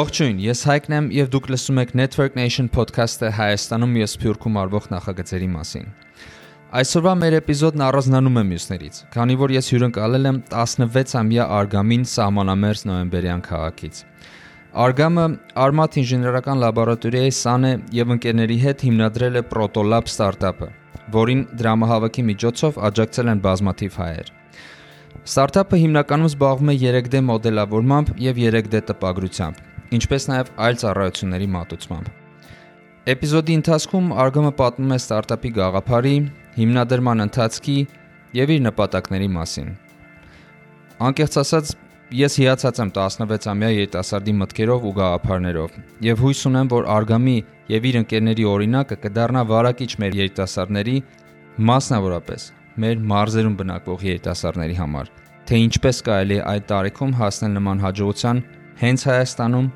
Ողջույն, ես Հայկն եմ եւ դուք լսում եք Network Nation podcast-ը Հայաստանում եւ Սփյուռքում արվող նախագծերի մասին։ Այսօրվա մեր էպիզոդն առանձնանում է մյուսներից, քանի որ ես հյուրընկալել եմ 16-ամյա Արգամին սահմանամերձ նոյեմբերյան քաղաքից։ Արգամը Armat ինժեներական լաբորատորիայի սան է եւ ընկերների հետ հիմնադրել է Protolab ստարտափը, որին դրամահավաքի միջոցով աջակցել են բազմաթիվ հայեր։ Ստարտափը հիմնականում զբաղվում է 3D մոդելավորմամբ եւ 3D տպագրությամբ ինչպես նաև այլ ծառայությունների մատուցմամբ։ Էպիզոդի ընթացքում Արգամը պատմում է ստարտափի գաղափարի, հիմնադրման ընթացքի եւ իր նպատակների մասին։ Անկեղծ ասած, ես հիացած եմ 16-ամյա երիտասարդի մտքերով ու գաղափարներով եւ հույս ունեմ, որ Արգամի եւ իր ընկերների օրինակը կդառնա վարակիչ մեր երիտասարդների, մասնավորապես մեր մարզերում բնակվող երիտասարդների համար, թե ինչպես կարելի է այդ տարիքում հասնել նման հաջողության հենց Հայաստանում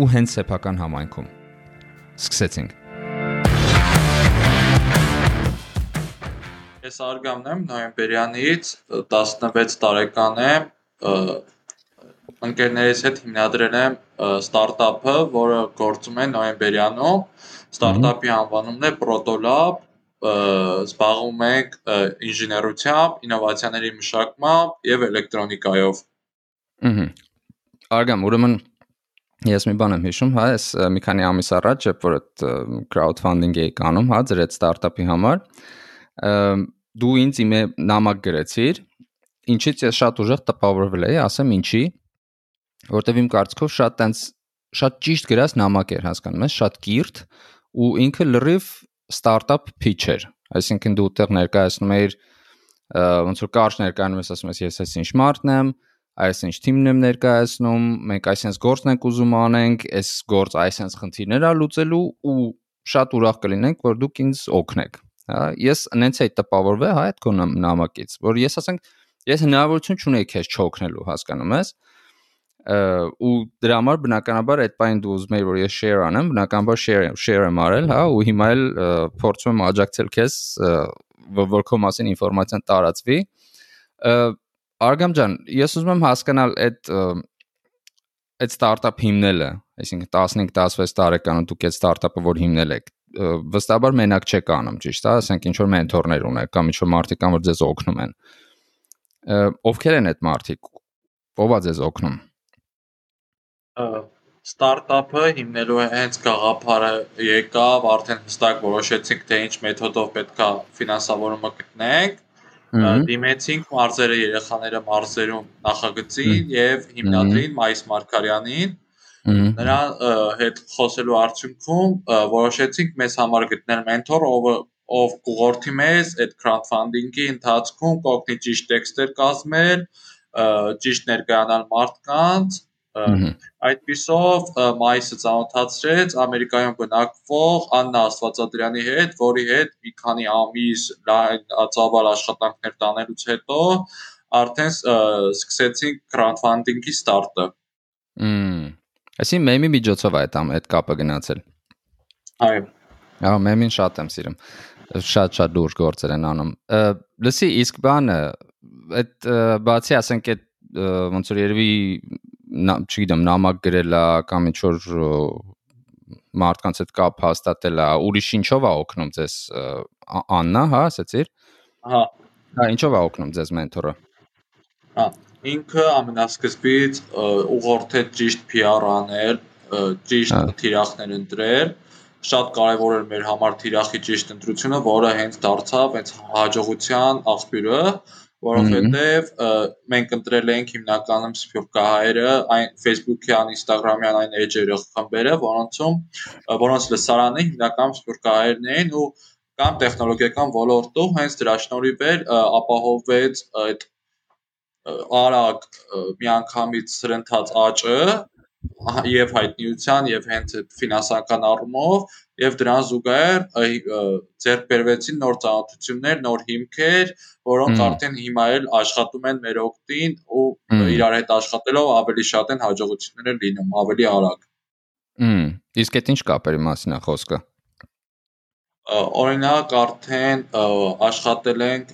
ու հենց սեփական համայնքում։ Սկսեցինք։ Ես Արգամն եմ նոյեմբերյանից 16 տարեկան եմ ընկերներիս հետ հիմնադրել եմ ստարտափը, որը գործում է նոյեմբերյանում։ Ստարտափի անվանումն է Protolab, զբաղվում ենք ինժեներությամբ, ինովացիաների մշակմամբ եւ էլեկտրոնիկայով։ Ահա Արգամ, ուրեմն ես մի բան եմ հիշում, հա, ես մի քանի ամիս առաջ, երբ որ այդ crowdfunding էի կանում, հա, ձեր այդ ստարտափի համար, դու ինձ իմ նամակ գրեցիր, ինչից ես շատ ուժեղ տպավորվել էի, ասեմ ինչի, որտեվ իմ կարծիքով շատ տենց շատ ճիշտ գրած նամակ էր, հասկանում ես, շատ կիրթ ու ինքը լրիվ ստարտափ pitch էր, այսինքն դու ուտեղ ներկայացնում էիր ոնց որ կարճ ներկայանում ես ասում ես ես այս ինչ մարդն եմ, այս ինչ թիմն եմ ներկայացնում, մենք այսպես գործն ենք ուզում անենք, այս գործ այսպես խնդիրներ ա լուծելու ու շատ ուրախ կլինենք, որ դուք ինձ օգնեք։ Հա, ես նենց էի տպավորվել հա այդ քո նամակից, որ ես ասենք ես հնարավորություն չունեի քեզ չօգնելու, հասկանում ես ու դրա համար բնականաբար այդ բանը դու ուզում ես որ ես share անեմ, բնականաբար share share եմ արել, հա, ու հիմա էլ փորձում եմ աջակցել քեզ որ քո մասին ինֆորմացիան տարածվի Արգամ ջան, ես ուզում եմ հասկանալ այդ այդ ստարտափ հիմնելը, այսինքն 15-16 տարեկանում դուք այդ ստարտափը որ հիմնել եք, վստահաբար մենակ չեք անում, ճիշտ է, ասենք ինչ որ մենթորներ ունեք կամ ինչ որ մարդիկ կան որ ձեզ օգնում են։ Ովքեր են այդ մարդիկ։ Ո՞վ է ձեզ օգնում։ Ստարտափը հիմնելու հենց գաղափարը եկավ, արդեն հստակ որոշեցինք թե ինչ մեթոդով պետքա ֆինանսավորումը գտնենք դիմեցինք մարզերը երեխաները մարզերում նախագծին եւ հիմնադրին Մայիս Մարկարյանին նրա հետ խոսելու արդյունքում որոշեցինք մեզ համար գտնել մենթոր, ով ով կուղորթի մեզ այդ crowdfunding-ի ընթացքում կօգնի ճիշտ տեքստեր կազմել, ճիշտ ներկայանալ մարդկանց Այդպիսով մայիսը ծանոթացրեց Ամերիկայում բնակվող Աննա Աստվածադրյանի հետ, որի հետ մի քանի ամիս ծավալ աշխատանքներ տանելուց հետո արդեն սկսեցինք crowdfunding-ի ստարտը։ Մմ։ Այսինքն մեմի միջոցով այդ այդ կապը գնացել։ Այո։ Ահա մեմին շատ եմ սիրում։ Շատ-շատ լուրջ գործեր են անում։ Լսի, իսկ բանը այդ բացի ասենք այդ ոնց որ երևի չգիտեմ, նամակ գրելա կամ ինչ որ մարդկանց հետ կապ հաստատելա, ուրիշ ինչով է օգնում ձեզ Աննա, հա, ասացիր։ Հա։ Հա, ինչով է օգնում ձեզ մենթորը։ Հա, ինքը ամենասկզբից ուղղորդեց ճիշտ PR անել, ճիշտ թիրախներ ընտրել շատ կարևոր էր մեր համար թիրախի ճիշտ ընտրությունը, որը հենց դարձավ հենց հաջողության աղբյուրը, որովհետև մենք ընտրել ենք հիմնականում սփյուռքահայերը, այն Facebook-յան, Instagram-յան այն էջերը խմբերը, որոնցում որոնց լսարանը հիմնականում սփյուռքահայերն էին ու կամ տեխնոլոգիական ոլորտում հենց դրա շնորհիվ էր ապահովվեց այդ արագ միանգամից սրընթաց աճը եւ հայտնիության եւ հենց այդ ֆինանսական առումով եւ դրան զուգահեռ ձեռք բերվեցին նոր ծանոթություններ, նոր հիմքեր, որոնք արդեն հիմա էլ աշխատում են մեր օգտին ու իրար հետ աշխատելով ավելի շատ են հաջողությունները լինում, ավելի արագ։ Հմ, իսկ այդ ինչ կապերի մասին է խոսքը։ օրինակ արդեն աշխատել ենք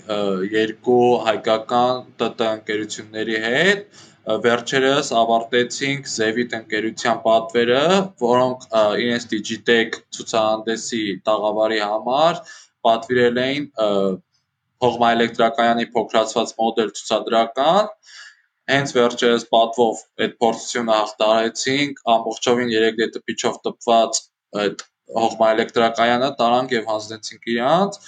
երկու հայկական ՏՏ ընկերությունների հետ վերջերս ավարտեցինք Zevit ընկերության պատվերը, որոնք իրենց Digitech ցուցահանդեսի տաղավարի համար պատվիրել էին փողմաէլեկտրակայանի փոքրացված մոդել ցուցադրական հենց վերջերս պատվով այդ փորձությունը հաղթարեցինք ամբողջովին 3D տպիչով տպված այդ հողմաէլեկտրակայանը տարանք եւ հանձնեցինք իրանց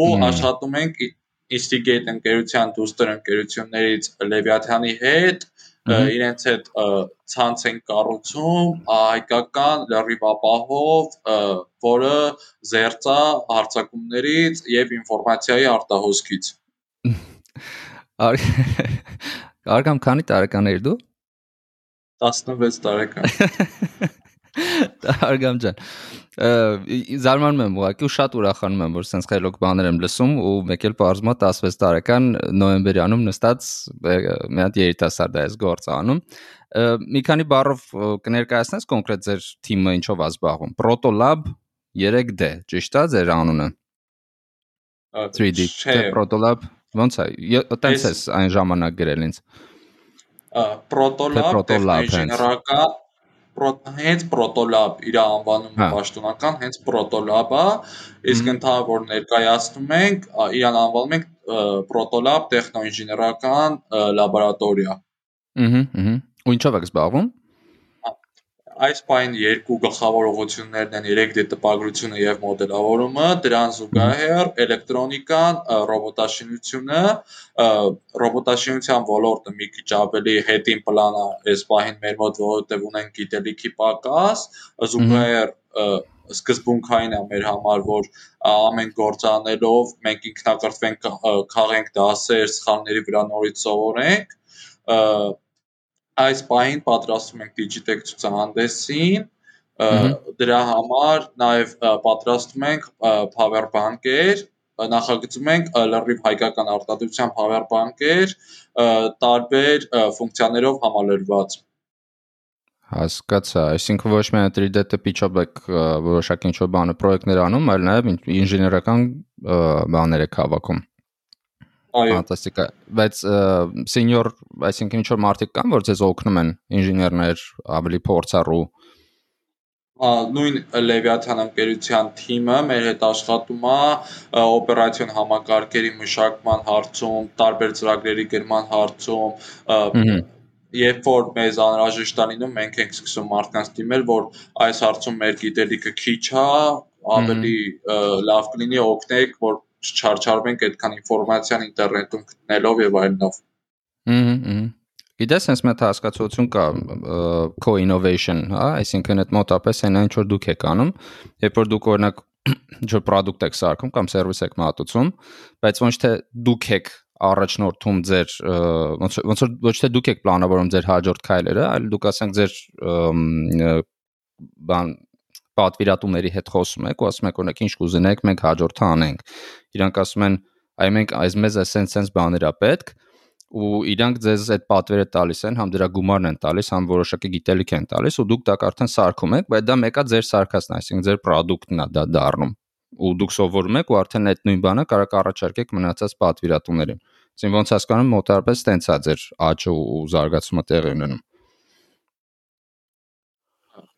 ու աշխատում ենք Instigate ընկերության դուստր ընկերություններից Լևիաթյանի հետ իրենց հետ ցանց են կառուցում հայկական լրիվ ապահով, որը զերծ է հարցակումներից եւ ինֆորմացիայի արտահոսքից։ Արգամ քանի տարեկան ես դու։ 16 տարեկան։ Արգամ ջան, զարմանում եմ ուղղակի ու շատ ուրախանում եմ, որ sense խելոք բաներ եմ լսում ու մեկ էլ բարձմա 16 տարեկան նոյեմբերյանում նստած մի հատ երիտասարդ է այս գործը անում։ Մի քանի բառով կներկայացնես կոնկրետ ձեր թիմը ինչով է զբաղվում։ Protolab 3D, ճիշտ է ձեր անունը։ 3D, Protolab ոնց է։ Տենց է այն ժամանակ գրել ինձ։ Protolab տեխնոինժեներական հենց Protolab իր անվանումը հա։ պաշտոնական հենց Protolab-ա, իսկ ընդհանուր ներկայացնում ենք, իրան անվանում ենք Protolab տեխնոինժեներական լաբորատորիա։ Ահա, ահա։ Ու ինչով եք զբաղվում այս պայն երկու գլխավոր ուղղություններն են 3D տպագրությունը եւ մոդելավորումը, դրան զուգահեռ էլեկտրոնիկան, ռոբոտաշինությունը, ռոբոտաշինության ոլորտը մի քիչ ավելի հետին պլան է այս պահին մեր մոտ, որովհետեւ ունենք գիտելիքի պակաս, զուգահեռ սկզբունքային է մեր համար, որ ամեն գործանելով մենք ինքնակրթվենք, քաղենք դասեր, սխալների վրա նորից սովորենք այս պահին պատրաստում ենք Digitech ցուցահանդեսին, դրա համար նաև պատրաստում ենք power bank-եր, նախագծում ենք լրիվ հայկական արտադրության power bank-եր, տարբեր ֆունկցիաներով համալրված։ Հասկացա, այսինքն ոչ միայն 3D տպիչով եք որոշակի ինչ-որ բանը պրոյեկտներ անում, այլ նաև ինժեներական բաներ եք հավաքում։ Այո։ Ֆանտաստիկ է, բայց սենյոր, այսինքն ինչ որ մարդիկ կան, որ ձեզ օգնում են, ինժեներներ, ավելի փորձառու նույն Լևիաթան ընկերության թիմը մեր հետ աշխատում է օպերացիոն համակարգերի մշակման հարցում, տարբեր ծրագրերի գրման հարցում, երբ որ մեզ անհրաժեշտ է լինում, մենք ենք սկսում մարդկանց դիմել, որ այս հարցում մեր գիտելիքը քիչ է, ավելի լավ կլինի օգնեք, որ չչարչարվենք այդքան ինֆորմացիան ինտերնետում գտնելով եւ այլնով։ Հհհ։ Գիտես, sense մեծ հասկացություն կա co-innovation, հա, այսինքն այդ մոտապես այն ինչ որ դուք եք անում, երբ որ դուք օրինակ ինչ-որ product եք սարքում կամ service եք մատուցում, բայց ոչ թե դուք եք առաջնորդում ձեր ոնց ոնց որ ոչ թե դուք եք պլանավորում ձեր հաջորդ քայլերը, այլ դուք ասենք ձեր բան պատվիրատուների հետ խոսում եք ու ասում եք օրինակ ինչ կուզենեք մենք հաջորդը անենք իրանք ասում են այ մենք այս մեզ sense բաներ է պետք ու իրանք ձեզ այդ պատվերը տալիս են, համ դրա գումարն են տալիս, համ որոշակի գիտելիք են տալիս ու դուք դա արդեն սարքում եք, բայց դա մեկա ձեր սարքածն, այսինքն ձեր product-ն է դա դառնում ու դուք սովորում եք ու արդեն այդ նույն բանը կարող առաջարկեք մնացած պատվիրատուներին։ Այսինքն ոնց հասկանում մոտարպես տենց է ձեր աճը ու զարգացումը տեղի ունենում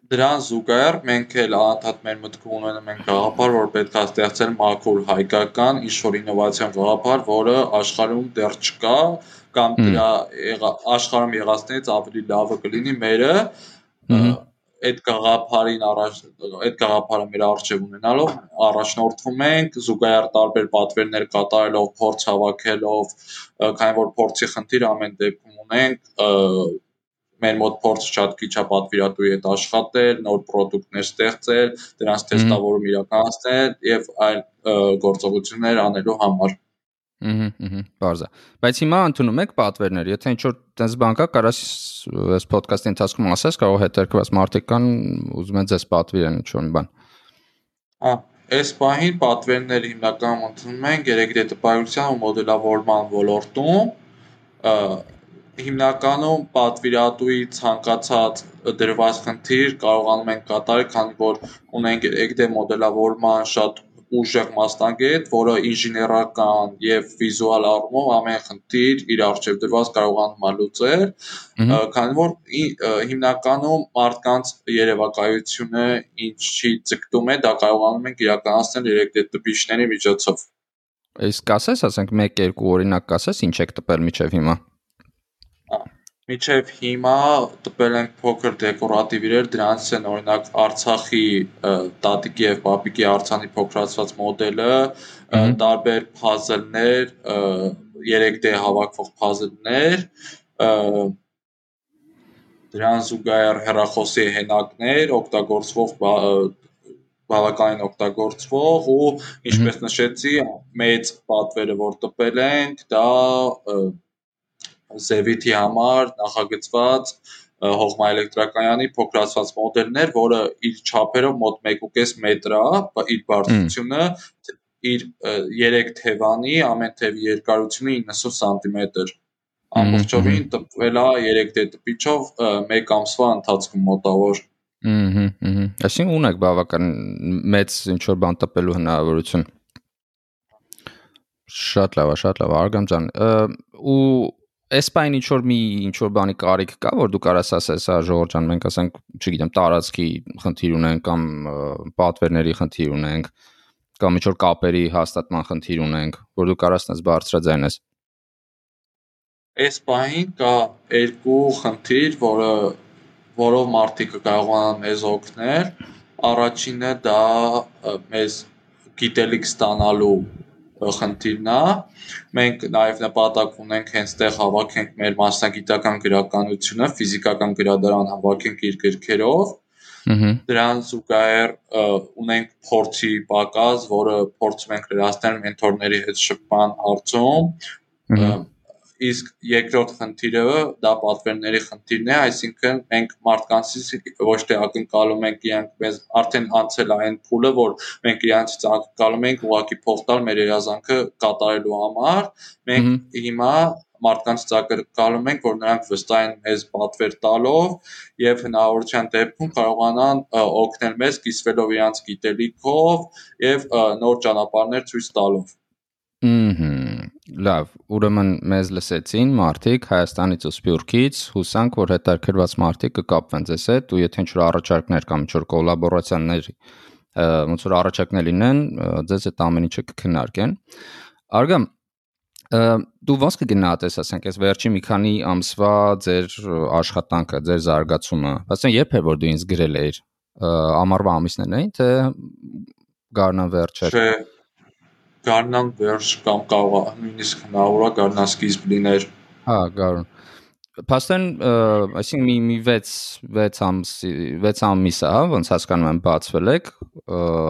դրան զուգահեռ մենք էլ անընդհատ մեր մտքում ունենում ենք գաղափար, որ պետք է ստեղծել մաքուր հայկական ինչ-որ ինովացիոն գաղափար, որը աշխարհում դեռ չկա կամ դրա աշխարհում եղածներից ավելի լավը կլինի մերը այդ գաղափարին առաջ այդ գաղափարը մեր արժև ունենալով առաջնորդվում ենք զուգահեռ տարբեր պատվերներ կատարելով, փորձ հավաքելով, քանի որ փորձի խնդիր ամեն դեպքում ունենք մեր մոտ փորձը շատ քիչ է պատվիրատուի հետ աշխատել, նոր ապրանքներ ստեղծել, դրանց թեստավորում իրականացնել եւ այլ գործողություններ անելու համար։ Ահա, ահա, բարձա։ Բայց հիմա ընդունում եք պատվերներ, եթե ինչ որ տես բան կա, կարաս այս ոդկասթի ընթացքում ասես, կարող հետերքված մարդիկ կան, ուզում են ձեզ պատվիրեն ինչ որ բան։ Ահա, այս պահին պատվերներ հիմնականում ընդունում են 3D տպագրության ու մոդելավորման ոլորտում հիմնականում պատվիրատուի ցանկացած դրված խնդիր կարողանում ենք կատարել, քանի որ ունենք 3D մոդելավորման շատ ուժեղ մասնագետ, որը ինժեներական եւ վիզուալ առումով ամեն խնդիր իր առջև դրված կարողանում է լուծել, քանի որ հիմնականում մարդկանց երևակայությունը ինչի ձգտում է, դա կարողանում ենք իրականացնել երեք տպիչների միջոցով։ Իսկ ասես, ասենք 1-2 օրինակ ասես, ինչ եք տպել միջև հիմա։ Միջև հիմա տպել ենք փոքր դեկորատիվ իրեր, դրանից են օրինակ Արցախի տատիկի եւ պապիկի արձանի փոքրացված մոդելը, տարբեր փազլներ, 3D հավաքվող փազլներ, դրան զուգահեռ հեռախոսի հենակներ, օգտագործվող բավականին օգտագործվող ու ինչպես նշեցի, մեծ պատվերը որ տպել ենք, դա Զևիթի համար նախագծված հողմաէլեկտրակայանի փոքրացված մոդելներ, որը իր չափերով մոտ 1.5 մետր է, իր բարձրությունը իր 3 թևանի, ամեն թևի երկարությունը 90 սանտիմետր ամբողջովին տպվել է 3D տպիչով 1 ամսվա ընթացքում մոտավոր։ Ահա, ահա։ Այսինքն ունեք բավական մեծ ինչ որ բան տպելու հնարավորություն։ Շատ լավ, շատ լավ, Արգամ ջան։ Ու բան ինչ որ մի ինչ որ բանի կարիք կա, որ դու կարաս ասես, հա Ժողովուրդ ջան, մենք ասենք, չգիտեմ, տարածքի խնդիր ունենք կամ պատվերների խնդիր ունենք կամ ինչ որ կապերի հաստատման խնդիր ունենք, որ դու կարաս նես բարձրաձայնես։ բանին կա երկու խնդիր, որը որով մարդիկ կարողանան մեզ օգնել։ Առաջինը դա մեզ գիտելիք ստանալու խնդիրն է։ Մենք նաև նպատակ ունենք հենց տեղ հավաքենք մեր մասնագիտական գրականությունը, ֆիզիկական գրադարան հավաքենք իր գրքերով։ Դրան զուգահեռ ունենք փորձի պակաս, որը փորձում ենք լրացնել մենթորների հետ շփման հարցում իսկ երկրորդ խնդիրը դա պատվերների խնդիրն է, այսինքն մենք մարդկանցից ոչ թե ակնկալում ենք իրանք մեզ արդեն անցել այն փուլը, որ մենք իրանցից ակնկալում ենք ուղակի փող տալ մեր երազանքը կատարելու համար, մենք հիմա մարդկանց ակնկալում ենք, որ նրանք վստահեն մեզ պատվեր տալով եւ հնարավորության դեպքում կարողանան օգնել մեզ կիսվելով իրանց գիտելիքով եւ նոր ճանապարհներ ցույց տալով։ Ահա Լավ, ուրեմն մեզ լսեցին մարդիկ Հայաստանից ու Սփյուռքից, հուսանք որ հետաքրված մարդիկ կկապվեն ձեզ հետ ու եթե ինչ-որ առաջարկներ կամ ինչ-որ կոլաբորացիաներ ոնց որ առաջարկներ լինեն, ձեզ այդ ամեն ինչը կքննարկեն։ Արգամ, դու ո՞նց կգնահատես, ասենք, այս վերջի մի քանի ամսվա ձեր աշխատանքը, ձեր զարգացումը։ Ասեն երբ է որ դու ինձ գրել էիր ամառվա ամիսներն էին, թե գարնան վերջը։ Չէ, գարնան վերջ կամ կարող է նույնիսկ հնարավոր է գարնան սկիզբ լիներ։ Հա, գարուն։ Փաստեն, այսինքն մի մի 6 6 ամս 6 ամիս է, հա, ոնց հասկանում եմ, բացվել եք,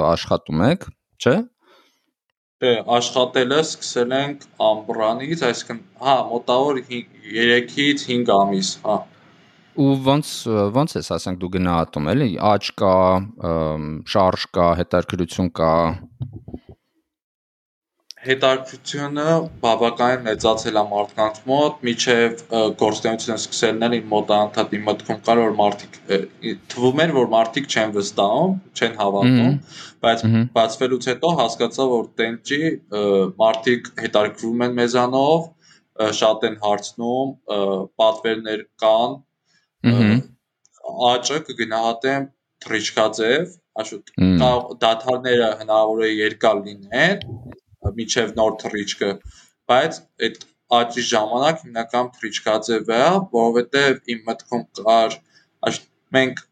աշխատում եք, չէ՞։ Դե աշխատելը սկսել ենք ամբրանից, այսինքն հա, մոտավոր 3-ից 5 ամիս, հա։ Ու ոնց ոնց էս ասենք դու գնահատում էլի, աճ կա, շարժ կա, հետաքրքրություն կա հետաքրքրությունը բավականին մեծացել է մարդկանց մոտ, միջև գործունեությունը սկսելն էլ իմ մոտ անդադ իմ մտքում կար որ մարդիկ թվում էր որ մարդիկ չեն վստահում, չեն հավատում, բայց բացվելուց հետո հասկացա որ տենջի մարդիկ հետաքրքրվում են մեզանով, շատ են հարցնում, պատվերներ կան, աճը կգնահատեմ թրիչկաձև, աշուտ դաթարները հնարավոր է երկար լինեն, միջև նոր թռիչքը, բայց այդ աճի ժամանակ հիմնական թռիչքաձև է, որովհետև իմ մտքում կար մենք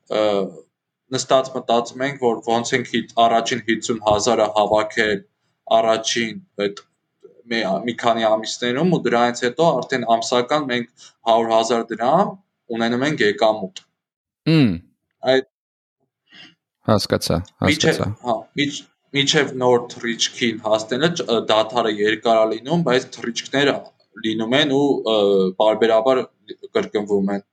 նստած մտածում ենք, որ ոնց ենք առաջին 50000-ը հավաքել առաջին այդ մի քանի ամիսներում ու դրանից հետո արդեն ամսական մենք 100.000 դրամ ունենում ենք եկամուտ։ Հմ։ Այդ հասկացա, հասկացա։ Հա, միջև նոր թռիչքին հասնելը դաթարը երկար է լինում, բայց թռիչքները լինում են ու բարբերաբար կրկնվում են։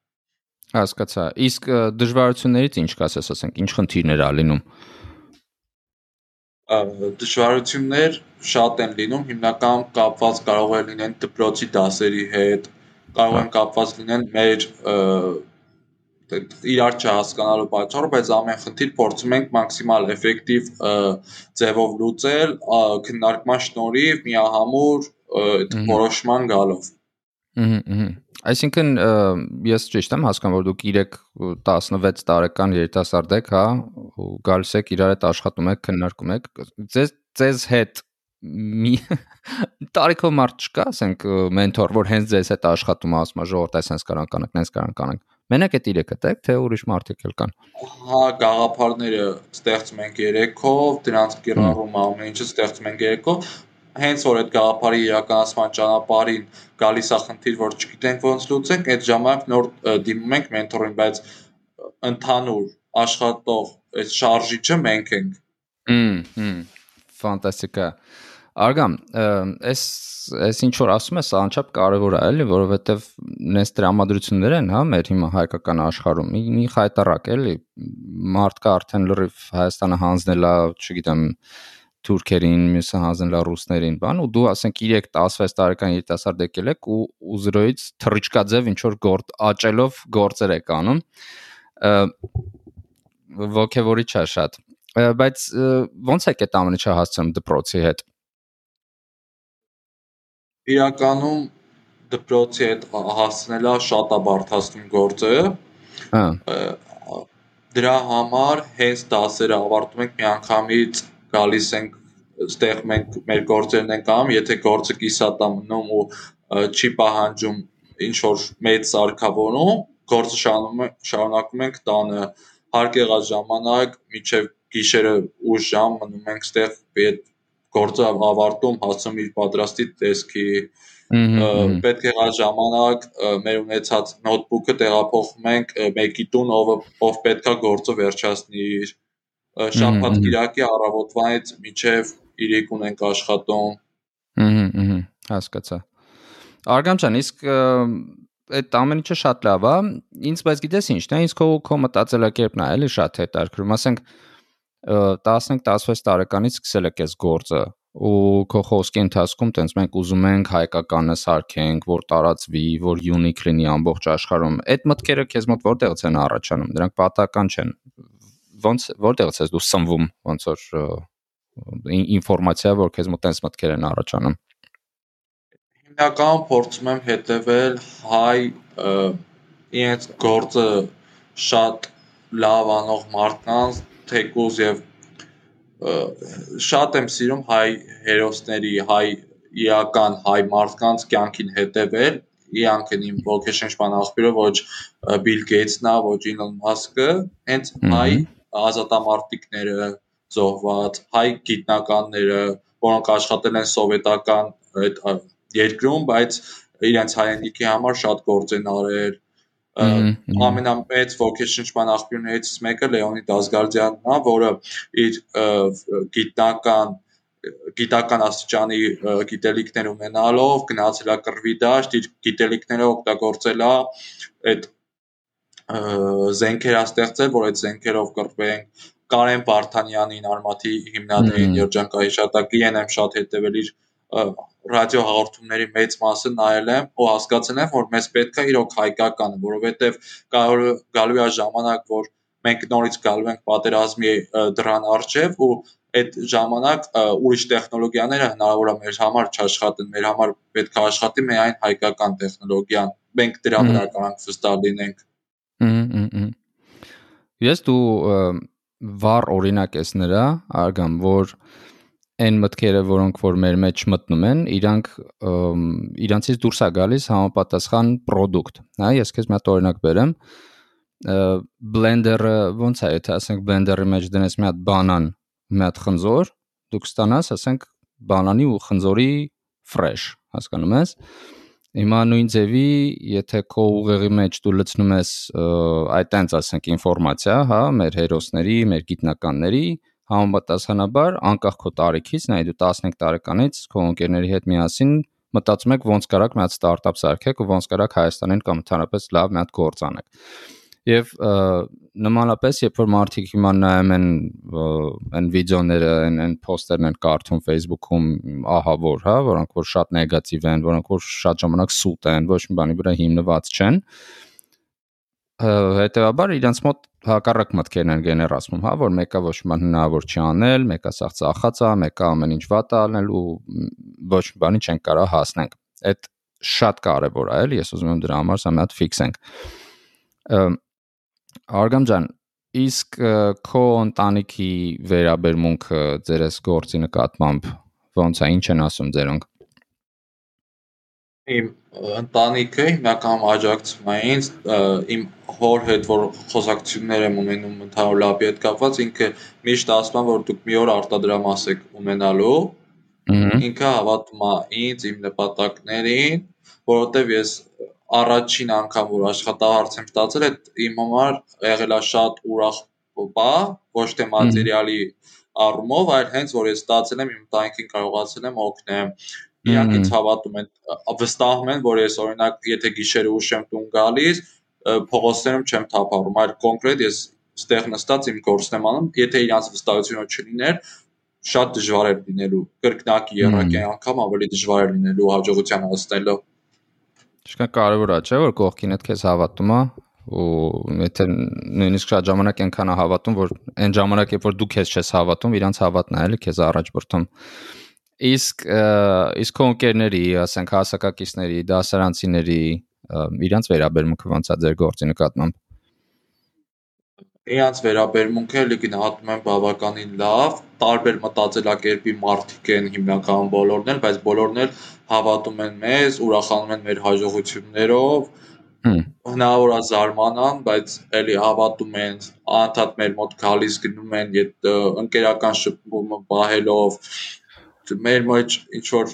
Հասկացա։ Իսկ դժվարություններից ինչ կասես, ասենք, ինչ խնդիրներ ա լինում։ Դժվարություններ շատ են լինում, հիմնական կապված կարող է լինեն դպրոցի դասերի հետ, կարող են կապված լինեն մեր իրար չհասկանալու պատճառով, բայց ամեն խնդիր փորձում ենք մաքսիմալ էֆեկտիվ ձևով լուծել քննարկման շնորհիվ միահամուր որոշման գալով։ Ահա, Այսինքն ես ճիշտ եմ հասկանում, որ դուք 3-16 տարեկան երիտասարդ եք, հա, գալիս եք իրար հետ աշխատում եք, քննարկում եք։ Ձեզ ձեզ հետ մի տարիքով մարդ չկա, ասենք մենթոր, որ հենց ձեզ հետ աշխատում է, ասում է ժողովուրդ, այսպես կարան կանենք, նենց կարան կանենք։ Մենակ այդ 3-ը տեք, թե ուրիշ մարդիկ էլ կան։ Հա, գաղափարները ստեղծում ենք երեքով, դրանց կիրառումը ամեն ինչը ստեղծում ենք երեքով, հենց որ այդ գաղափարի իրականացման ճանապարհին գալիս է խնդիր, որ չգիտենք ոնց լուծենք, այդ ժամանակ նոր դիմում ենք մենթորին, բայց ընդհանուր աշխատող այդ շարժիչը մենք ենք։ Հմ, ֆանտաստիկ է։ Արգամ, այս այս ինչ որ ասում ես, անչափ կարևոր է, էլի, որովհետև նես դրամատրություններ են, հա, մեր հիմա հայկական աշխարհում։ Մի մի խայտարակ, էլի, մարդկա արդեն լրիվ Հայաստանը հանձնել է, չգիտեմ, թուրքերին, մյուսը հանձնել է ռուսներին, բան, ու դու ասենք 3-16 տարեկան երիտասարդ եկել եք ու ու զրոյից թռիչկաձև ինչ որ գործ աճելով գործեր եք անում։ ոգևորիչ է շատ բայց ո՞նց է այդ ամենը չհասցնում դպրոցի հետ իրականում դպրոցի հետ հասնելա շատ է բարթացնում գործը։ Հա։ Դրա համար հենց դասերը ավարտում ենք միանգամից գալիս ենք ստեղ մենք մեր գործերն ենք անում, եթե գործը կիսատ է մնում ու չի պահանջում ինչ որ մեծ սարքավորում, գործը շարունակում ենք տանը հարկ եղած ժամանակ միջև գիշերը ուշ ժամ մնում ենք ստեղ այդ գործը ավարտում, հասցում իր պատրաստի տեսքի պետք եղած ժամանակ մեր ունեցած նոթբուքը տեղափոխում ենք մեկի տուն, ով ով պետքա գործը վերջացնի իր շաբաթ կիրակի առավոտվանից մինչև իրիկուն ենք աշխատում։ Ահա, ահա, հասկացա։ Արգամ ջան, իսկ այդ ամեն ինչը շատ լավ է։ Ինձ բայց գիտես ինչ, դա ինձ քո քո մտածելակերպն է, էլի շատ հետաքրքրում։ Ասենք 15-16 տարեկանից սկսել եք այս գործը ու քո խոսքի ընթացքում տենց մենք ուզում ենք հայկականը սարքենք, որ տարածվի, որ յունիկ լինի ամբողջ աշխարհում։ Այդ մտքերը քեզ մոտ որտեղից են առաջանում։ Դրանք պատահական չեն։ Ոնց որտեղից ես դու սնվում, ոնց որ ինֆորմացիա, որ քեզ մոտ տենց մտքեր են առաջանում։ Հիմնականում փորձում եմ հետևել հայ իրենց գործը շատ լավ անող մարդկանց թեկուզ եւ շատ եմ սիրում հայ հերոսների, հայ իրական հայ մարդկանց կյանքին հետևել, իրանք են իմ ոգեշնչման աղբյուրը, ոչ Bill Gates-ն է, ոչ Elon Musk-ը, հենց հայ ազատամարտիկները զոհված, հայ գիտնականները, որոնք աշխատել են սովետական այդ երկրում, բայց իրենց հայրենիքի համար շատ գործ են արել, ամենամեծ ոգեշնչման աղբյուրներից մեկը Լեոնիդ Ազգալդյանն է, որը իր գիտնական գիտական աստիճանի գիտելիքներ ունենալով գնացել է կռվի դաշտ, իր գիտելիքները օգտագործել է այդ զենքեր ստեղծել, որ այդ զենքերով կռվեն Կարեն Վարդանյանին արմաթի հիմնադրին երջանկահիշատակի են եմ շատ հետևել իր ռադիո հաղորդումների մեծ մասը նայել եմ ու հասկացել եմ, որ մեզ պետք է իրոք հայկականը, որովհետև գալու է ժամանակ, որ մենք նորից գալու ենք պատերազմի դրան արժև ու այդ ժամանակ ուրիշ տեխնոլոգիաները հնարավոր է մեր համար չաշխատեն, մեր համար պետք է աշխատի միայն հայկական տեխնոլոգիան։ Մենք դրա վրա կարող վստահ լինենք։ Ես դու վառ օրինակ ես նրա, արգամ, որ այն մտքերը, որոնք որ մեր մեջ մտնում են, իրանք իրանցից դուրս է գալիս համապատասխան product, հա, ես քեզ մի հատ օրինակ բերեմ, Blender-ը ոնց է, եթե ասենք Blender-ի մեջ դնես մի հատ բանան, մի հատ խնձոր, դուք ստանաս, ասենք բանանի ու խնձորի fresh, հասկանում ես։ Հիմա նույն ձևի, եթե քո ուղեղի մեջ դու լցնում ես այդ այնց ասենք ինֆորմացիա, հա, մեր հերոսների, մեր գիտնականների, համապատասխանաբար անկախ քո տարիքից, նայ դու 15 տարեկանից քո ընկերների հետ միասին մտածում եք ոնց կարաք մի հատ ստարտափ սարքեք ու ոնց կարաք Հայաստանին կամ ընդհանրապես լավ մի հատ գործ անեք։ Եվ նմանապես, երբ որ մարդիկ հիմա նայում են այն վիդեոները, այն այն post-երն են կարդում Facebook-ում, ահա որ, հա, որոնք որ շատ նեգատիվ են, որոնք որ շատ ժամանակ սուտ են, ոչ մի բանի վրա հիմնված չեն, հետեւաբար իրենց մոտ հակառակ մտքերն են գեներացվում, հա, որ մեկը ոչ մի բան հնարավոր չի անել, մեկը սաղ ծախած է, մեկը ամեն ինչ վատ է անել ու ոչ մի բանի չեն կարող հասնենք։ Այդ շատ կարևոր է, էլի, ես ուզում եմ դրա համար սա մի հատ ֆիքսենք։ Արգամ ջան, իսկ քո ընտանիքի վերաբերմունքը ձեր այս գործի նկատմամբ ո՞նց է, ինչ են ասում ձերոնք իմ ընտանիքը հիմնականում աջակցում է ինձ իմ հոր հետ որ խոսակցություններ եմ ունենում ընդհանուր լաբի հետ կապված ինքը միշտ ասում է որ դուք մի օր արտադրամաս եք ունենալու ինքը հավատում է ինձ իմ նպատակներին որովհետև ես առաջին անգամ որ աշխատահարց եմ ստացել այդ իմ համար եղել է շատ ուրախ բա ոչ թե մատերիալի առումով այլ հենց որ ես ստացել եմ իմ ընտանիքին կարողացել եմ օգնեմ իրանք ինձ հավատում են, վստահում են, որ ես օրինակ եթե գիշերը ուշ եմ տուն գալիս, փողոցներում չեմ թափառում, այլ կոնկրետ ես ստեղ նստած իմ գործն եմ անում, եթե իրանց վստահությունը չլիներ, շատ դժվար էր լինելու կրկնակի երակի անգամ ավելի դժվար էր լինելու հաջողության հասնելը Շքա կարևոր է, չէ՞ որ կողքինդ քեզ հավատում է ու եթե նույնիսկ շատ ժամանակ այնքան է հավատում, որ այն ժամանակ երբ որ դու քեզ չես հավատում, իրանց հավատն է էլի քեզ առաջ բրթում։ Իսկ իսկ քո ընկերների, ասենք հասակակիցների, դասարանցիների իրանց վերաբերմունքը ոնց է ձեր գործի նկատմամբ։ Իրանց վերաբերմունքը էլի գնահատում եմ բավականին լավ, տարբեր մտածելակերպի մարդիկ են հիմնականում բոլորն էլ, բայց բոլորն էլ հավատում են մեզ, ուրախանում են մեր հաջողություններով, հնարավոր է զարմանան, բայց էլի հավատում են, անդադ մեր մոտ գալիս գնում են, ընկերական շփումը պահելով, մեր մեջ ինչ որ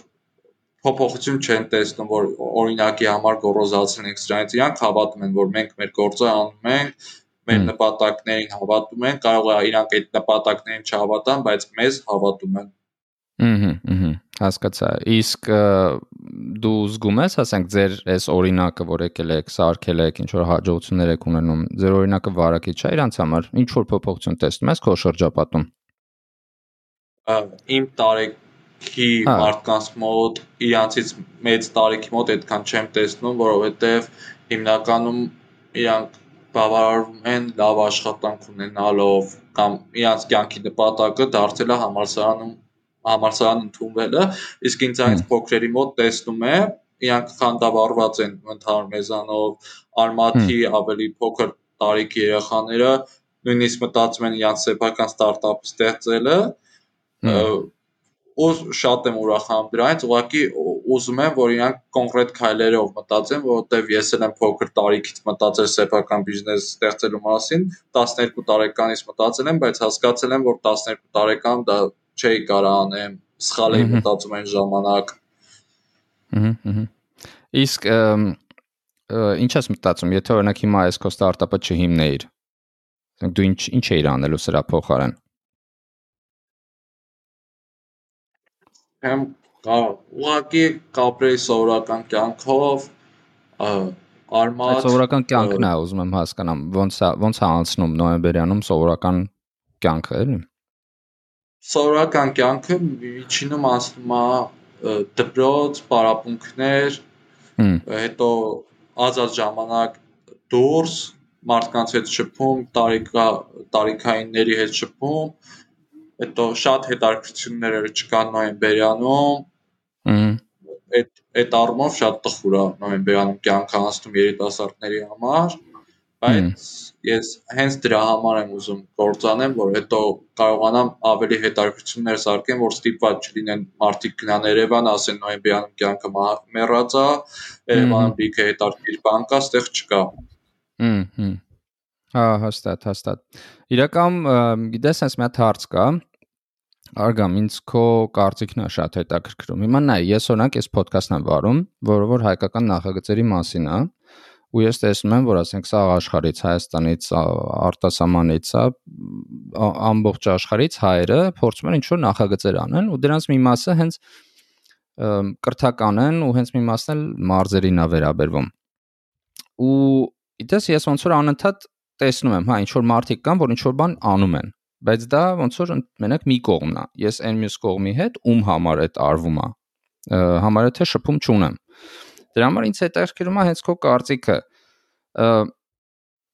փոփոխություն չեն տեսնում, որ օրինակի համար գոռոզացնենք սրանից, իրանք հավատում են, որ մենք մեր գործը անում ենք, մեր նպատակներին հավատում են, կարող է իրանք այդ նպատակներին չհավատան, բայց մեզ հավատում են։ Ահա, ահա, հասկացա։ Իսկ դու զգում ես, ասենք, ձեր այս օրինակը, որ եկել եք, սարքել եք, ինչ որ հաջողություններ եք ունենում, ձեր օրինակը վարակիչ է իրանց համար։ Ինչ որ փոփոխություն տեսնում ես քո շրջապատում։ Իմ տարեք տարիքի հա։ մարդկանց մոտ, իրանցից մեծ տարիքի մոտ այդքան չեմ տեսնում, որովհետև հիմնականում իրանք բավարարվում են լավ աշխատանք ունենալով կամ իրանց կյանքի նպատակը դարձել է համալսարանում համալսարան ընդունվելը, իսկ ինձանից փոքրերի մոտ տեսնում է իրանք խանդավառված են ընդհանուր մեզանով արմաթի ավելի փոքր տարիքի երեխաները նույնիսկ մտածում են իրանց սեփական ստարտափ ստեղծելը ու շատ եմ ուրախանում դրանից, ուղղակի ուզում եմ, որ իրանք կոնկրետ քայլերով մտածեն, որովհետև ես էլ եմ փոքր տարիքից մտածել սեփական բիզնես ստեղծելու մասին, 12 տարեկանից մտածել եմ, բայց հասկացել եմ, որ 12 տարեկան դա չէի կարող անեմ, սխալ էի մտածում այն ժամանակ։ Հհհ։ Իսկ ինչ ես մտածում, եթե օրինակ հիմա այս քո ստարտափը չհիմնեիր։ Դու ինչ ինչ էիր անելու սրա փոխարեն։ ուղղակի կապրեի սովորական կյանքով, արմատ Սովորական կյանքն է, ուզում եմ հասկանամ, ոնց է ոնց է անցնում նոյեմբերյանում սովորական կյանքը, էլի։ Սովորական կյանքը միջինում անցնում է դպրոց, պարապմունքներ, հետո ազատ ժամանակ դուրս մարդկանց հետ շփում, տարիքա տարիքայինների հետ շփում, հետո շատ հետաքրքրություններ չկան նոյեմբերյանում։ այդ այդ առումով շատ տխուր է նոյեմբերյանում կյանքը անցնում երիտասարդների համար, բայց ես հենց դրա համար եմ ուզում կործանեմ, որ հետո կարողանամ ավելի հետաքրքրություններ սարքեմ, որ ստիպված չլինեն մարդիկ գնան Երևան, ասեն նոյեմբերյանում կյանքը մեռած է, Երևանում լիքը հետաքրքիր բան կա, ստեղ չկա։ Հմ հմ Հա, հաստատ, հաստատ։ Իրականում գիտես, sense մի հատ հարց կա, Արգամ, ինձ քո կարծիքն է շատ հետաքրքրում։ Հիմա նայ, ես օրինակ այս ոդքասթն եմ վարում, որը որ հայկական նախագծերի մասին է, ու ես տեսնում եմ, որ ասենք սա աշխարհից, Հայաստանից, արտասահմանից է, ամբողջ աշխարհից հայերը փորձում են ինչ-որ նախագծեր անեն, ու դրանց մի մասը հենց կրթական են ու հենց մի մասն էլ մարզերին է վերաբերվում։ Ու դες ես ոնց որ անընդհատ տեսնում եմ, հա, ինչ որ մարդիկ կան, որ ինչ որ բան անում են բայց դա ոնց որ մենակ մի կողմն է։ Ես այն մյուս կողմի հետ ում համար այդ արվում է։ Համարը թե շփում չունեմ։ Դրա համար ինձ հետաքրքրում է հենց քո կարծիքը։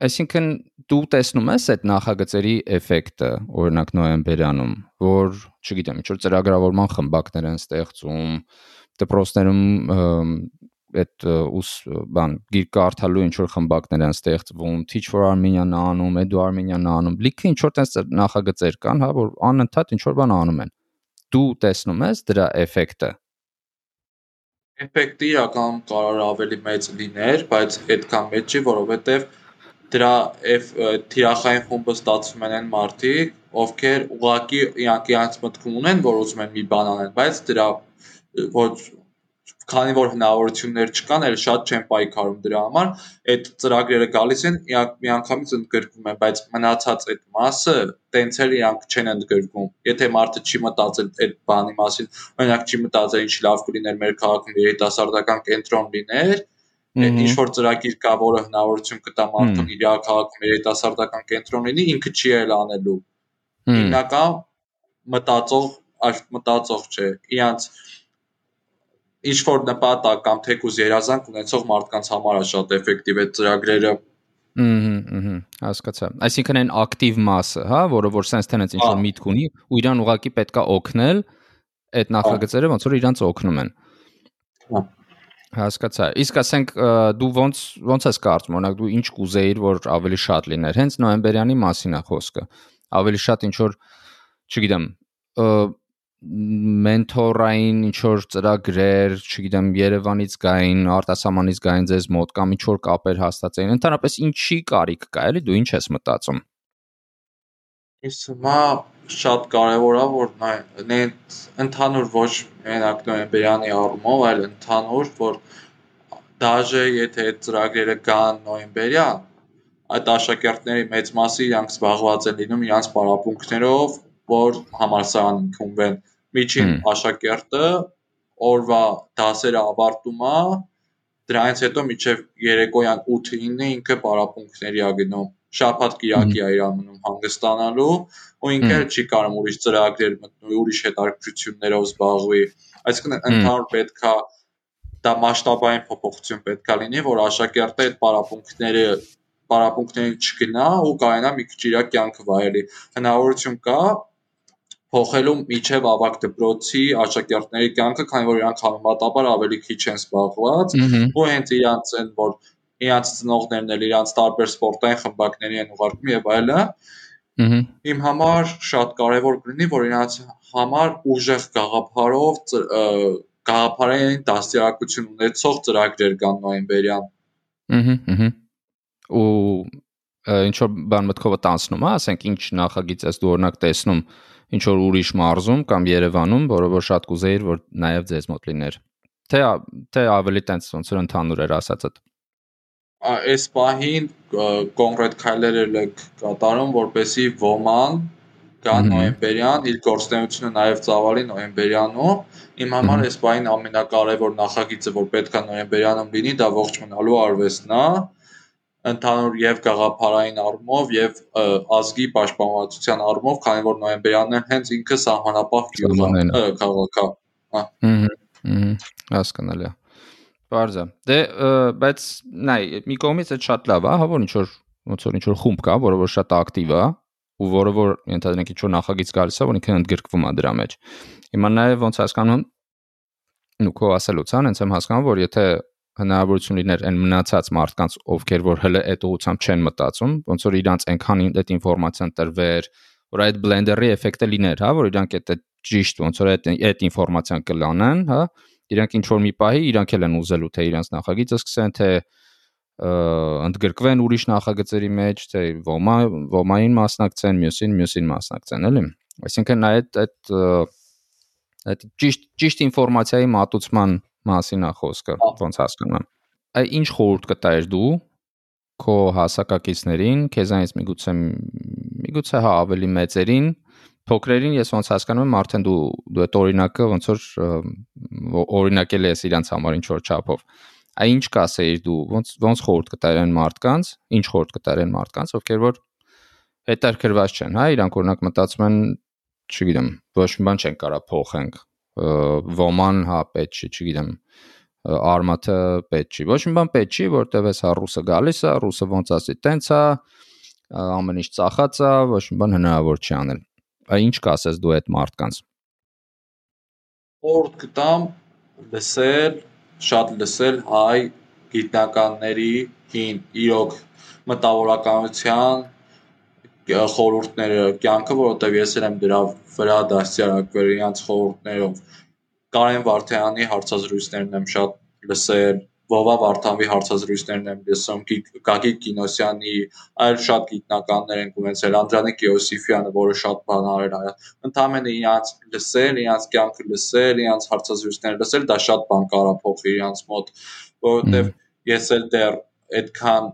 Այսինքն դու տեսնում ես այդ նախագծերի էֆեկտը, օրինակ նոյեմբերյանում, որ, չգիտեմ, ինչ որ ծրագրավորման խմբակներ են ստեղծում, դպրոցներում այդ ուս բան գիրք կարդալու ինչ որ խմբակներ են ստեղծվում, Teach for Armenian անում, Edu Armenian անում, լիքը ինչ որ տես նախագծեր կան, հա, որ անընդհատ ինչ որ բան անում են։ Դու տեսնում ես դրա էֆեկտը Էֆեկտը իրականում կարող ավելի մեծ լիներ, բայց այդքան մեծ չի, որովհետև դրա թիրախային խումբը ստացվում են այն մարդիկ, ովքեր ուղակի իրանք իրանք մտքում ունեն, որ ուզում են մի բան անեն, բայց դրա ոչ քանի որ հնարավորություններ չկան, էլ շատ չեն պայքարում դրա համար, այդ ծրագրերը գալիս են, միանգամից ընդգրկվում են, բայց մնացած այդ մասը տենց էլ իրանք չեն ընդգրկվում։ Եթե մարդը չի մտածել այդ բանի մասին, օրինակ չի մտածել ինչ լավ կլիներ մեր քաղաքում երիտասարդական կենտրոն լիներ, ինչ որ ծրագիր կա, որը հնարավորություն կտա մարդուն իր քաղաքում երիտասարդական կենտրոն լինի, ինքը չի էլ անելու։ Հիմնական մտածող, այս մտածող չէ։ Իրանց ինչ որ նպատակ կամ թեկուզ երազանք ունեցող մարդկանց համար է շատ էֆեկտիվ այդ ծրագրերը։ Ահա, ահա, հասկացա։ Այսինքն այն ակտիվ մասը, հա, որը որ sense tenants ինչ որ միտք ունի, ու իրան ուղակի պետքա օգնել այդ նախագծերը ոնց որ իրանց օգնում են։ Հա հասկացա։ Իսկ ասենք դու ոնց ոնց ես կարծում, օրինակ դու ինչ կուզեիր, որ ավելի շատ լիներ։ Հենց նոյեմբերյանի մասին է խոսքը։ Ավելի շատ ինչ որ, չգիտեմ, մենթորային ինչ որ ծրագրեր, չգիտեմ, Երևանից գային, արտասահմանից գային ձեզ մոտ կամ ինչ որ կապեր հաստատեին։ Ընդհանրապես ինչի կարիք կա, էլի դու ինչ ես մտածում։ Ես հիմա շատ կարևոր է որ նա ընդհանուր ոչ մենակ նոյեմբերյանի առումով, այլ ընդհանուր, որ դաժե եթե ծրագրերը գան նոյեմբերյան, այդ աշակերտների մեծ մասը իրանք զբաղված են լինում իրանք պարապմունքներով, որ համալսարան ընդունվեն միջին աշակերտը օրվա դասերը ավարտում է, դրանից հետո միջև երեկոյան 8-9-ը ինքը պարապմունքների ա գնում։ Շաբաթ կիրակի ա իր մնում հանգստանալու, ու ինքը չի կարող ուրիշ ծրագրեր մտնի, ուրիշ հետաքրքրություններով զբաղվի։ Այսինքն ընդհանուր պետքա դա մասշտաբային փոփոխություն պետքա լինի, որ աշակերտը այդ պարապմունքները պարապմունքներին չգնա ու կարողանա մի քիչ իր կյանքը վայելի։ Հնարավորություն կա փոխելու միջև ավակ դպրոցի աշակերտների կյանքը, քանի որ իրանք համեմատաբար ավելի քիչ են զբաղված, ու հենց իրանց են որ իրանց ծնողներն էլ իրանց տարբեր սպորտային խմբակների են ուղարկում եւ այլը։ Իմ համար շատ կարեւոր կլինի, որ իրանց համար ուժեղ գաղափարով գաղափարային դաստիարակություն ունեցող ծրագրեր կան նոյեմբերյան։ Ահա, ահա։ Ու ինչ որ բան մտքովը տանցնում, հա, ասենք ինչ նախագիծ ես դու օրինակ տեսնում ինչ որ ուրիշ մարզում կամ Երևանում, որը որ շատ կուզեիր, որ նաև ձեզ մոտ լիներ։ Թե թե ավելի տենց ոնց որ ընդհանուր էր ասածդ։ Այս պահին կոնկրետ քայլեր եք կատարում, որպեսի ոման կա նոյեմբերյան իր գործունեությունը նաև ծավալի նոյեմբերյանում։ Իմ համար այս պահին ամենակարևոր նախագիծը, որ պետք է նոյեմբերյանում լինի, դա ողջ մնալու արվեստն է ընդհանուր եւ գաղափարային առումով եւ ազգի պաշտպանվածության առումով, քանի որ նոյեմբերյանն հենց ինքը սահմանապահ գյուղ է, քաղաք է։ Հա։ Ահա, հասկանալի է։ Բարձա։ Դե բայց նայ, մի կողմից է շատ լավ հա, որ ինչ որ ոնց որ ինչ որ խումբ կա, որը որ շատ ակտիվ է, ու որը որ ընդհանրենք ինչ որ նախագիծ գալիս է, որ ինքն ընդգրկվում է դրա մեջ։ Հիմա նաև ոնց հասկանում ու քո ասելուց, հենց եմ հասկանում, որ եթե հնարավորություն լիներ այն մնացած մարդկանց, ովքեր որ հələ այդ ուղությամբ չեն մտածում, ոնց որ իրանց այնքան այդ ինֆորմացիան տրվեր, որ այդ blender-ի էֆեկտը լիներ, հա, որ իրանք այդ ճիշտ ոնց որ այդ այդ ինֆորմացիան կլանան, հա, իրանք ինչ որ մի պահի իրանք էլ են ուզելու թե իրանց նախագիծը սկսեն, թե ընդգրկվեն ուրիշ նախագծերի մեջ, թե ոմա ոմային մասնակցեն, մյուսին մյուսին մասնակցեն, էլի։ Այսինքն այդ այդ այդ ճիշտ ճիշտ ինֆորմացիայի մատուցման մասին է խոսքը, ոնց հասկանում եմ։ ինչ խորհուրդ կտայր դու քո հասակակիցներին, քեզանից միգուցե միգուցե հա ավելի մեծերին, փոքրերին ես ոնց հասկանում եմ, արդեն դու դու այդ օրինակը ոնց որ օրինակել ես իրանց համար ինչ որ չափով։ Այ ինչ կասեիր դու, ոնց ոնց խորհուրդ կտայր այն մարդկանց, ինչ խորհուրդ կտայր այն մարդկանց, ովքեր որ հետարկրված չեն, հա, իրանք օրինակ մտածում են, չգիտեմ, ոչ մի բան չեն կարա փոխենք, ոման հա պետք չի, չգիտեմ, արմատը պետք չի։ Ոչ մի բան պետք չի, որտեվ էս հա ռուսը գալիս է, ռուսը ոնց ասի, տենց է, ամեն ինչ ծախած է, ոչ մի բան հնարավոր չի անել։ Այ ինչ կասես դու այդ մարդկանց։ Օրդ կտամ լսել, շատ լսել հայ գիտնականների հին իրոք մտավորականության խորհուրդները կյանքը, որովհետև ես էլ եմ դրա վրա դաստիարակվել իրancs խորհուրդներով Կարեն Վարդյանի հարցազրույցներն եմ շատ լսել, Վովա Վարդանվի հարցազրույցներն եմ լսում, Գագիկ Կինոսյանի, այլ շատ գիտնականներ են ունեցել, Անդրանիկ Եոսիֆյանը, որը շատ բան արել է։ Ընդհանրապես իրանց լսել, իրանց կյանքը լսել, իրանց հարցազրույցները լսել, դա շատ բան կարա փոխի իրանց մոտ, որովհետև ես էլ դեռ այդքան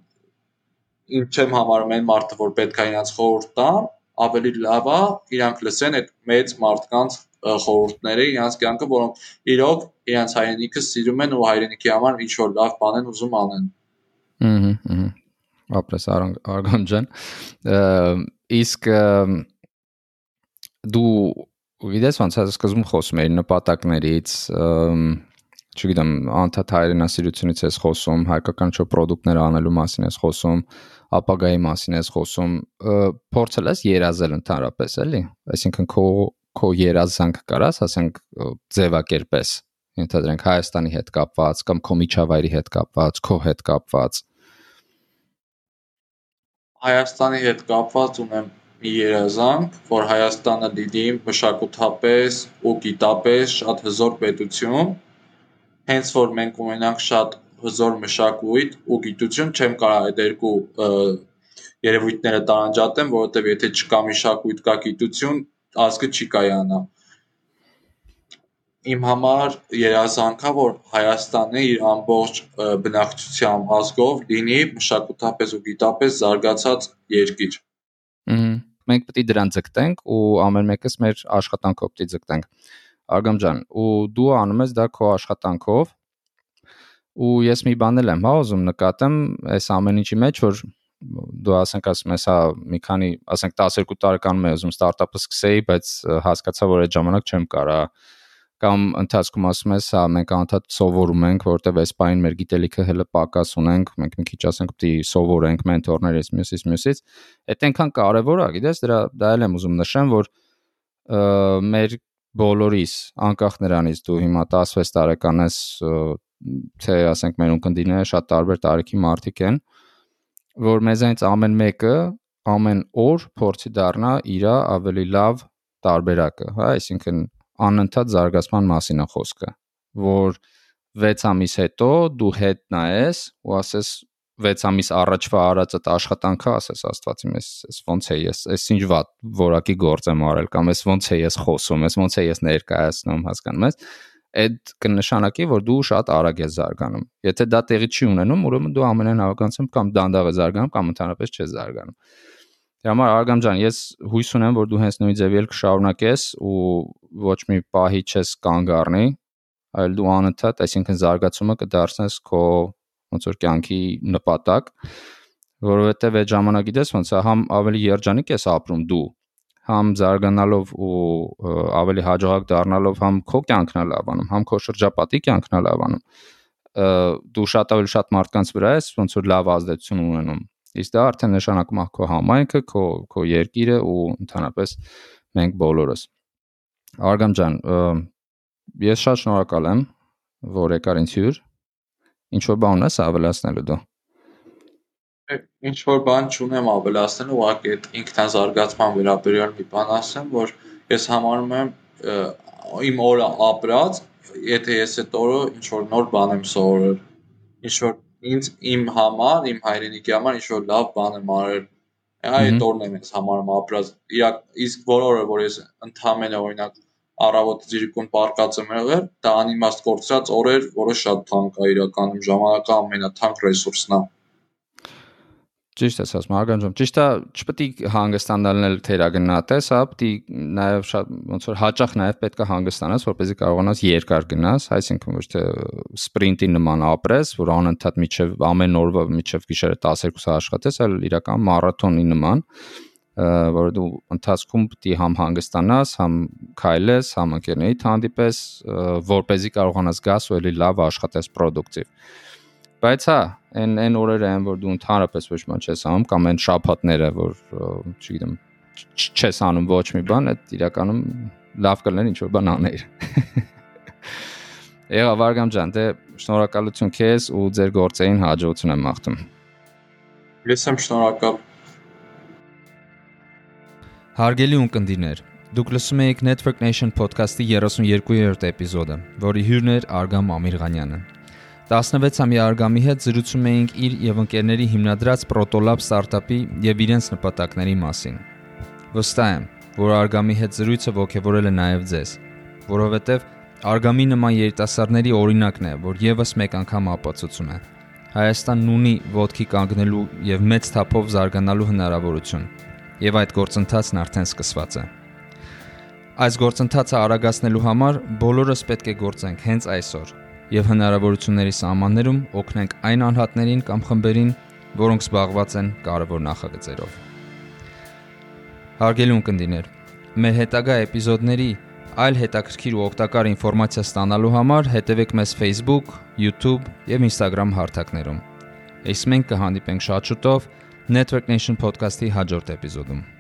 չեմ համարում այն մարդը, որ պետք է իրանց խորհուրդ տան, ավելի լավ է իրանք լսեն այդ մեծ մարդկանց խորհուրդները իրանց կյանքը, որոնք իրոք իրանց հայրենիքը սիրում են ու հայրենիքի համար ինչ որ լավ բան են ուզում անեն։ Ահա, ահա։ Ապրես Արգոն ջան։ Իսկ դու գիտես ոնց է սկզբում խոսում էիր նպատակներից, չգիտեմ, անդադ հայրենասիրությունից ես խոսում, հայկական չէ ապրանքներ անելու մասին ես խոսում, ապագայի մասին ես խոսում, փորձել ես երազել ընդհանրապես, էլի։ Այսինքն քո քո երազանք կարաս, ասենք ձևակերպես, ենթադրենք Հայաստանի հետ կապված կամ քո միջավայրի հետ կապված, քո հետ կապված։ Հայաստանի հետ կապված ունեմ մի երազանք, որ Հայաստանը լինի մշակութապես ու գիտապես շատ հզոր պետություն, հենց որ մենք ունենանք շատ հզոր մշակույթ ու գիտություն, չեմ կարող այդ երկու երևույթները տարանջատեմ, որովհետև եթե չկա մշակույթ, կա գիտություն, ազգը չի կայանա։ Իմ համար երազանքա, որ Հայաստանը իր ամբողջ բնակչությամբ ազգով լինի մշակութապես ու գիտապես զարգացած երկիր։ Ահա մենք պետք է դրան ձգտենք ու ամեն մեկս մեր աշխատանքով պետք է ձգտենք։ Արգամ ջան, ու դու անում ես դա քո աշխատանքով ու ես մի բան եմ հա ուզում նկատեմ այս ամեն ինչի մեջ որ դու ասենք ասում ես հա մի քանի ասենք 12 տարեկանում եմ ուզում ստարտափը սկսեի բայց հասկացա որ այդ ժամանակ չեմ կարա կամ ընթացքում ասում ես հա մենք անդադ սովորում ենք որովհետև այս բային մեր գիտելիքը հələ պակաս ունենք մենք մի քիչ ասենք պետք է սովորենք մենթորներից մյուսից մյուսից այդ այնքան կարևոր է գիտես դրա դա էլ եմ ուզում նշեմ որ մեր բոլորիս, անկախ նրանից դու հիմա 16 տարեկան ես, թե ասենք մեր ունկնդիրները շատ տարբեր տարիքի մարդիկ են, որ մեզանից ամեն մեկը ամեն օր փորձի դառնա իր ավելի լավ տարբերակը, հա, այսինքն անընդհատ զարգացման մասին է խոսքը, որ 6 ամիս հետո դու հետ նայես ու ասես 6 ամիս առաջվա արած այդ աշխատանքը ասես Աստվածի մեզ էս ոնց է ես էս ինչ վատ որակի գործ եմ արել կամ էս ոնց է ես խոսում, էս ոնց է ես ներկայացնում, հասկանում ես այդ կնշանակի որ դու շատ արագ ես զարգանում։ Եթե դա տեղի չի ունենում, ուրեմն դու ամենայն հավականությամբ կամ դանդաղ ես զարգանում կամ ընդհանրապես չես զարգանում։ Դրա համար Արգամ ջան, ես հույս ունեմ, որ դու հենց նույն ձևի էլ կշարունակես ու ոչ մի պահի չես կանգ առնի, այլ դու անընդհատ, այսինքն զարգացումը կդարձնես քո ոնց որ կյանքի նպատակ, որովհետև այդ ժամանակ գիտես ոնց համ ավելի երջանիկ ես ապրում դու, համ զարգանալով ու ավելի հաջողակ դառնալով համ քո կյանքն է լավանում, համ քո շրջապատի կյանքն է լավանում դու շատ ավելի շատ մարդկանց վրա ես ոնց որ լավ ազդեցություն ունենում իսկ դա արդեն նշանակում է քո համայնքը քո քո երկիրը ու ընդհանրապես մենք բոլորս Արգամ ջան ես շատ շնորհակալ եմ որ եկար ինձ հյուր Ինչ որ բան ունես ավելացնելու դու։ Ինչ որ բան չունեմ ավելացնելու, ուղղակի այդ ինքնազարգացման վերաբերյալ մի բան ասեմ, որ ես համարում եմ իմ օրը ապրած, եթե ես այդ օրը ինչ որ նոր բան եմ սովորել, ինչ որ ինձ իմ համար, իմ հայրենիքի համար ինչ որ լավ բան եմ արել, այդ օրն եմ ես համարում ապրած։ Իսկ բոլորը, որ ես ընդհանրապես օրինակ առավոտ ձիրիկուն պարկած եմ եղել, դա անիմաստ կորցրած օրեր, որը շատ թանկ է իրականում, ժամանակը ամենաթանկ ռեսուրսն է։ Ճիշտ ես ասում, Արգանջան, ճիշտ է, չպետք է հանգստանալն թերագնահատես, հա, պետք է նաև շատ ոնց որ հաճախ նաև պետք է հանգստանաս, որպեսզի կարողանաս երկար գնաս, այսինքն ոչ թե սպրինտի նման ապրես, որ անընդհատ միջև ամեն օրվա միջև գիշերը 12 սա աշխատես, այլ իրական մարաթոնի նման, որ դու ընթացքում պետք է համ հանգստանաս, համ քայլես, համ ընկերներիդ հանդիպես, որ เป զի կարողանաս գաս ու էլի լավ աշխատես պրոդուկտիվ։ Բայց հա, այն այն օրերը են, որ դու ընդհանրապես ոչ մի չես անում կամ այն շաբաթները, որ չգիտեմ, չես անում ոչ մի բան, այդ իրականում լավ կլներ ինչ որ բան աներ։ Եղա Վարգամ ջան, դե շնորհակալություն քեզ ու ձեր գործերին հաջողություն եմ մաղթում։ Ես եմ շնորհակալ։ Հարգելի ունկնդիրներ, դուք լսում եք Network Nation podcast-ի 32-րդ էպիզոդը, որի հյուրն էր Արգամ Ամիրղանյանը։ 16-ամյա Արգամի հետ զրուցում էինք իր եւ ընկերների հիմնադրած Protolab ստարտափի եւ իրենց նպատակների մասին։ Վստահ եմ, որ Արգամի հետ զրույցը ողջևորել է նաեւ ձեզ, որովհետեւ Արգամի նման երիտասարդների օրինակն է, որ եւս մեկ անգամ ապացուցում է։ Հայաստանն ունի ոդքի կանգնելու եւ մեծ թափով զարգանալու հնարավորություն, եւ այդ գործընթացն արդեն սկսված է։ Այս գործընթացը արագացնելու համար բոլորս պետք է գործենք հենց այսօր եւ հնարավորությունների սահմաններում օգնենք այն անհատներին կամ խմբերին, որոնք զբաղված են կարևոր նախագծերով։ Հարգելի ունկնդիներ, մեր հետագա էպիզոդների այլ հետաքրքիր ու օգտակար ինֆորմացիա ստանալու համար հետևեք մեզ Facebook, YouTube եւ Instagram հարթակներում։ Իսկ մենք կհանդիպենք շատ շուտով Network Nation podcast-ի հաջորդ էպիզոդում։